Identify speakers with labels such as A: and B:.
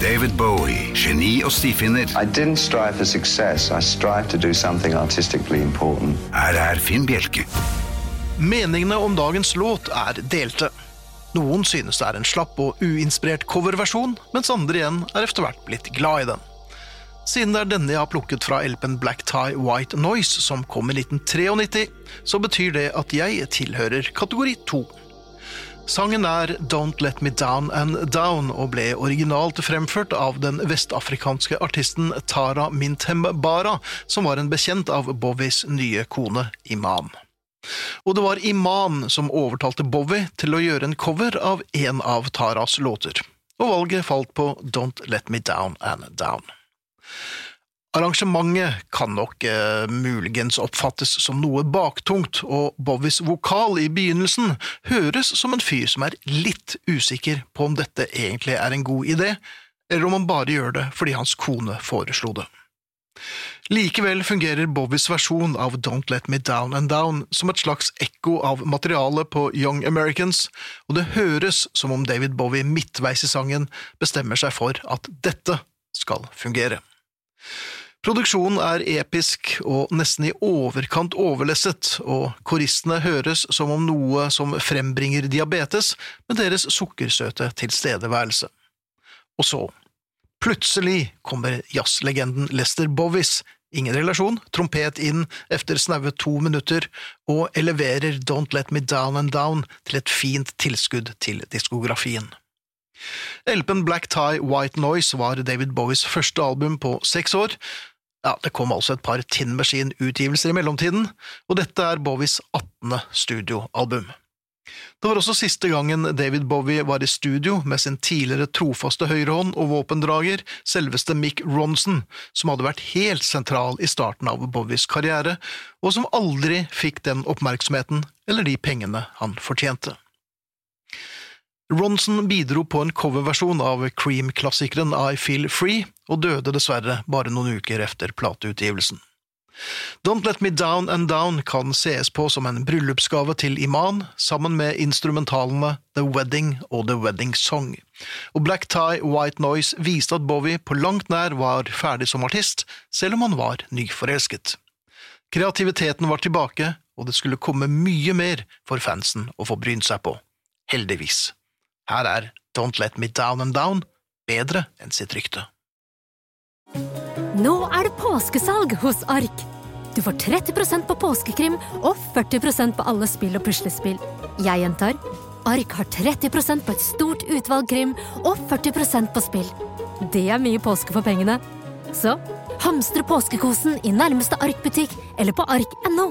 A: David Bowie, geni og stifinner.
B: I didn't strive for success. I strived to do something artistically important.
A: Her er Finn Bjelke.
C: Meningene om dagens låt er delte. Noen synes det er en slapp og uinspirert coverversjon, mens andre igjen er etter hvert blitt glad i den. Siden det er denne jeg har plukket fra LP-en Black Tie White Noise, som kom i 1993, så betyr det at jeg tilhører kategori 2. Sangen er Don't Let Me Down and Down og ble originalt fremført av den vestafrikanske artisten Tara Mintembara, som var en bekjent av Bowies nye kone Iman. Og det var Iman som overtalte Bowie til å gjøre en cover av en av Taras låter, og valget falt på Don't Let Me Down and Down. Arrangementet kan nok eh, muligens oppfattes som noe baktungt, og Bowies vokal i begynnelsen høres som en fyr som er litt usikker på om dette egentlig er en god idé, eller om han bare gjør det fordi hans kone foreslo det. Likevel fungerer Bowies versjon av Don't Let Me Down and Down som et slags ekko av materialet på Young Americans, og det høres som om David Bowie midtveis i sangen bestemmer seg for at dette skal fungere. Produksjonen er episk og nesten i overkant overlesset, og koristene høres som om noe som frembringer diabetes med deres sukkersøte tilstedeværelse. Og så, plutselig kommer jazzlegenden Lester Bowies, ingen relasjon, trompet inn efter snaue to minutter, og eleverer Don't Let Me Down and Down til et fint tilskudd til diskografien. LP-en Black Tie White Noise var David Bowies første album på seks år, ja, Det kom altså et par Tin Machine-utgivelser i mellomtiden, og dette er Bowies 18. studioalbum. Det var også siste gangen David Bowie var i studio med sin tidligere trofaste høyrehånd og våpendrager, selveste Mick Ronson, som hadde vært helt sentral i starten av Bowies karriere, og som aldri fikk den oppmerksomheten eller de pengene han fortjente. Ronson bidro på en coverversjon av Cream-klassikeren I Feel Free, og døde dessverre bare noen uker etter plateutgivelsen. Don't Let Me Down and Down kan sees på som en bryllupsgave til Iman, sammen med instrumentalene The Wedding og The Wedding Song, og Black Tie White Noise viste at Bowie på langt nær var ferdig som artist, selv om han var nyforelsket. Kreativiteten var tilbake, og det skulle komme mye mer for fansen å få brynt seg på. Heldigvis. Her er Don't Let Me Down and Down bedre enn sitt rykte.
D: Nå er det påskesalg hos Ark! Du får 30% på påskekrim og 40% på alle spill og puslespill. Jeg gjentar Ark har 30% på et stort utvalg krim og 40% på spill. Det er mye påske for pengene. Så hamstre påskekosen i nærmeste Ark-butikk eller på ark.no.